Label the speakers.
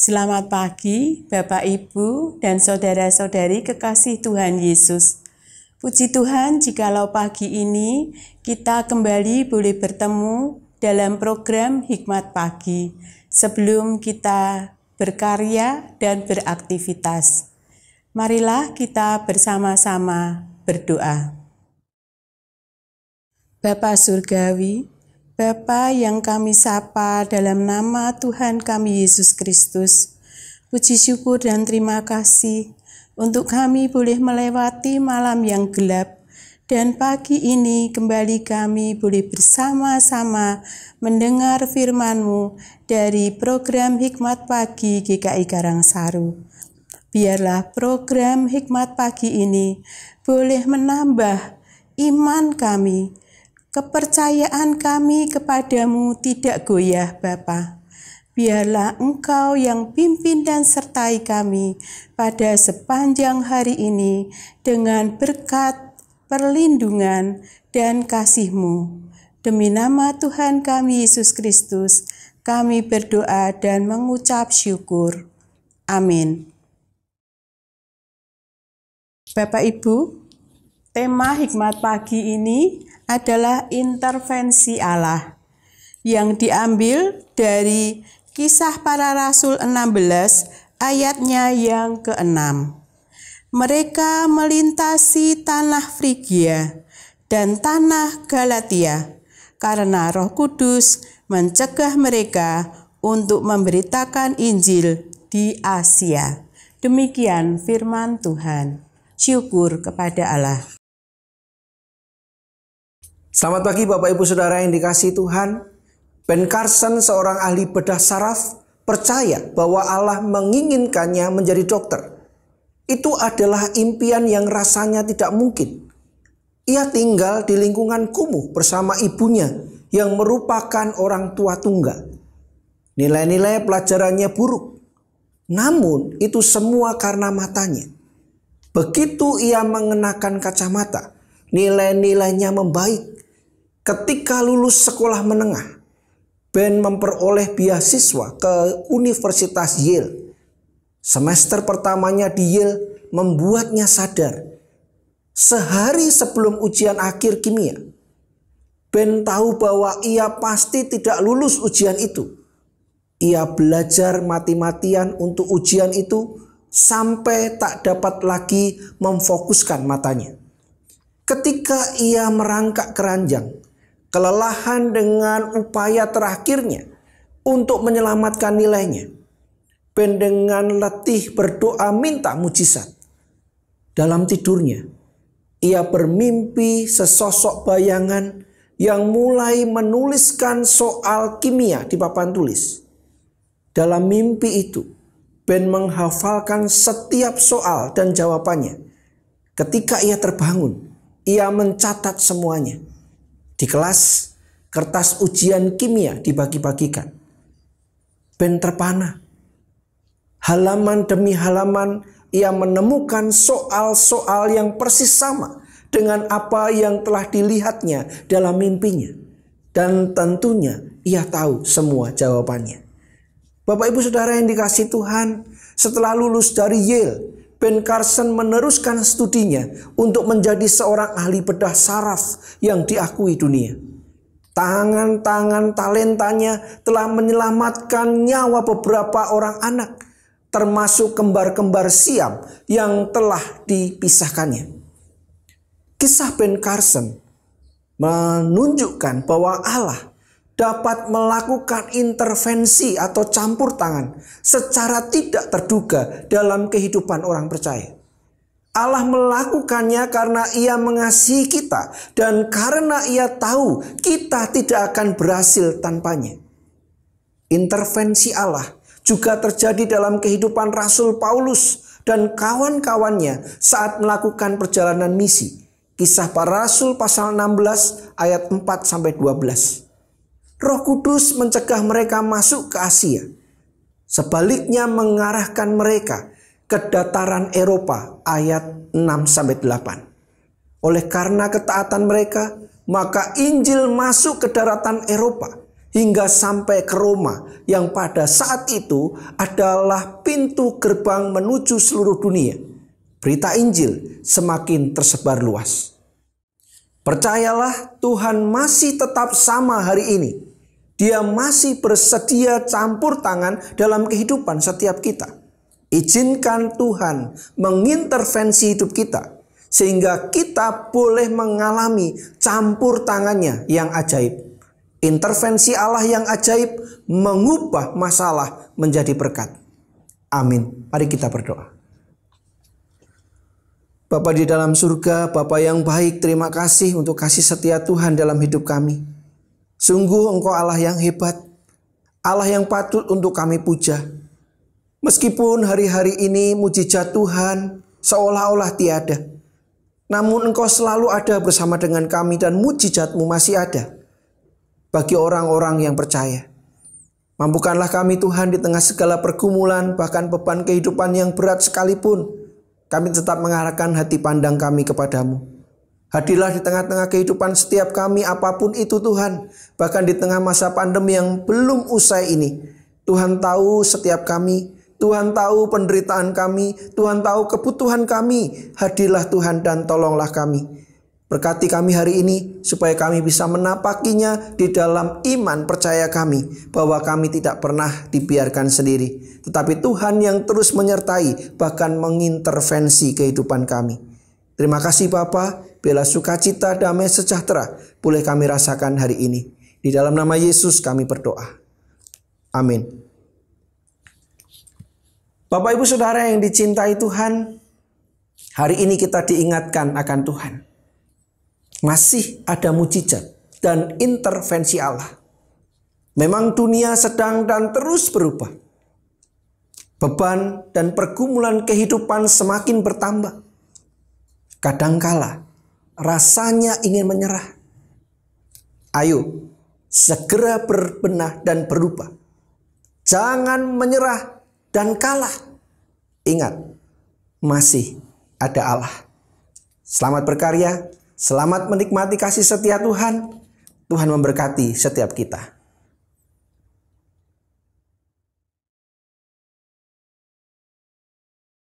Speaker 1: Selamat pagi, Bapak, Ibu, dan saudara-saudari kekasih Tuhan Yesus. Puji Tuhan, jikalau pagi ini kita kembali boleh bertemu dalam program Hikmat Pagi sebelum kita berkarya dan beraktivitas. Marilah kita bersama-sama berdoa. Bapa Surgawi, Bapa yang kami sapa dalam nama Tuhan kami Yesus Kristus, puji syukur dan terima kasih untuk kami boleh melewati malam yang gelap dan pagi ini kembali kami boleh bersama-sama mendengar firman-Mu dari program Hikmat Pagi GKI Karangsaru. Biarlah program Hikmat Pagi ini boleh menambah iman kami, Kepercayaan kami kepadamu tidak goyah Bapa. Biarlah Engkau yang pimpin dan sertai kami pada sepanjang hari ini dengan berkat, perlindungan, dan kasih-Mu. Demi nama Tuhan kami Yesus Kristus, kami berdoa dan mengucap syukur. Amin. Bapak Ibu, tema hikmat pagi ini adalah intervensi Allah yang diambil dari Kisah Para Rasul 16 ayatnya yang ke-6. Mereka melintasi tanah Frigia dan tanah Galatia karena Roh Kudus mencegah mereka untuk memberitakan Injil di Asia. Demikian firman Tuhan. Syukur kepada Allah.
Speaker 2: Selamat pagi Bapak Ibu Saudara yang dikasih Tuhan. Ben Carson seorang ahli bedah saraf percaya bahwa Allah menginginkannya menjadi dokter. Itu adalah impian yang rasanya tidak mungkin. Ia tinggal di lingkungan kumuh bersama ibunya yang merupakan orang tua tunggal. Nilai-nilai pelajarannya buruk. Namun itu semua karena matanya. Begitu ia mengenakan kacamata, nilai-nilainya membaik Ketika lulus sekolah menengah, Ben memperoleh beasiswa ke Universitas Yale. Semester pertamanya di Yale membuatnya sadar. Sehari sebelum ujian akhir kimia, Ben tahu bahwa ia pasti tidak lulus ujian itu. Ia belajar mati-matian untuk ujian itu sampai tak dapat lagi memfokuskan matanya. Ketika ia merangkak keranjang, kelelahan dengan upaya terakhirnya untuk menyelamatkan nilainya. Ben dengan letih berdoa minta mujizat. Dalam tidurnya, ia bermimpi sesosok bayangan yang mulai menuliskan soal kimia di papan tulis. Dalam mimpi itu, Ben menghafalkan setiap soal dan jawabannya. Ketika ia terbangun, ia mencatat semuanya. Di kelas, kertas ujian kimia dibagi-bagikan. Ben terpana. Halaman demi halaman ia menemukan soal-soal yang persis sama dengan apa yang telah dilihatnya dalam mimpinya. Dan tentunya ia tahu semua jawabannya. Bapak ibu saudara yang dikasih Tuhan, setelah lulus dari Yale, Ben Carson meneruskan studinya untuk menjadi seorang ahli bedah saraf yang diakui dunia. Tangan-tangan talentanya telah menyelamatkan nyawa beberapa orang anak, termasuk kembar-kembar Siam yang telah dipisahkannya. Kisah Ben Carson menunjukkan bahwa Allah dapat melakukan intervensi atau campur tangan secara tidak terduga dalam kehidupan orang percaya. Allah melakukannya karena ia mengasihi kita dan karena ia tahu kita tidak akan berhasil tanpanya. Intervensi Allah juga terjadi dalam kehidupan Rasul Paulus dan kawan-kawannya saat melakukan perjalanan misi. Kisah para Rasul pasal 16 ayat 4 sampai 12. Roh Kudus mencegah mereka masuk ke Asia. Sebaliknya mengarahkan mereka ke dataran Eropa ayat 6 sampai 8. Oleh karena ketaatan mereka, maka Injil masuk ke daratan Eropa hingga sampai ke Roma yang pada saat itu adalah pintu gerbang menuju seluruh dunia. Berita Injil semakin tersebar luas. Percayalah Tuhan masih tetap sama hari ini. Dia masih bersedia campur tangan dalam kehidupan setiap kita. Izinkan Tuhan mengintervensi hidup kita sehingga kita boleh mengalami campur tangannya yang ajaib. Intervensi Allah yang ajaib mengubah masalah menjadi berkat. Amin. Mari kita berdoa. Bapa di dalam surga, Bapa yang baik, terima kasih untuk kasih setia Tuhan dalam hidup kami. Sungguh Engkau Allah yang hebat, Allah yang patut untuk kami puja. Meskipun hari-hari ini mujizat Tuhan seolah-olah tiada, namun Engkau selalu ada bersama dengan kami dan mujizatmu masih ada bagi orang-orang yang percaya. Mampukanlah kami Tuhan di tengah segala pergumulan bahkan beban kehidupan yang berat sekalipun kami tetap mengarahkan hati pandang kami kepadamu. Hadirlah di tengah-tengah kehidupan setiap kami apa pun itu Tuhan. Bahkan di tengah masa pandemi yang belum usai ini. Tuhan tahu setiap kami. Tuhan tahu penderitaan kami. Tuhan tahu kebutuhan kami. Hadirlah Tuhan dan tolonglah kami. Berkati kami hari ini supaya kami bisa menapakinya di dalam iman percaya kami bahwa kami tidak pernah dibiarkan sendiri. Tetapi Tuhan yang terus menyertai bahkan mengintervensi kehidupan kami. Terima kasih Bapa, bela sukacita damai sejahtera boleh kami rasakan hari ini. Di dalam nama Yesus kami berdoa. Amin. Bapak Ibu Saudara yang dicintai Tuhan, hari ini kita diingatkan akan Tuhan masih ada mujizat dan intervensi Allah. Memang dunia sedang dan terus berubah. Beban dan pergumulan kehidupan semakin bertambah. Kadangkala rasanya ingin menyerah. Ayo, segera berbenah dan berubah. Jangan menyerah dan kalah. Ingat, masih ada Allah. Selamat berkarya, Selamat menikmati kasih setia Tuhan. Tuhan memberkati setiap kita.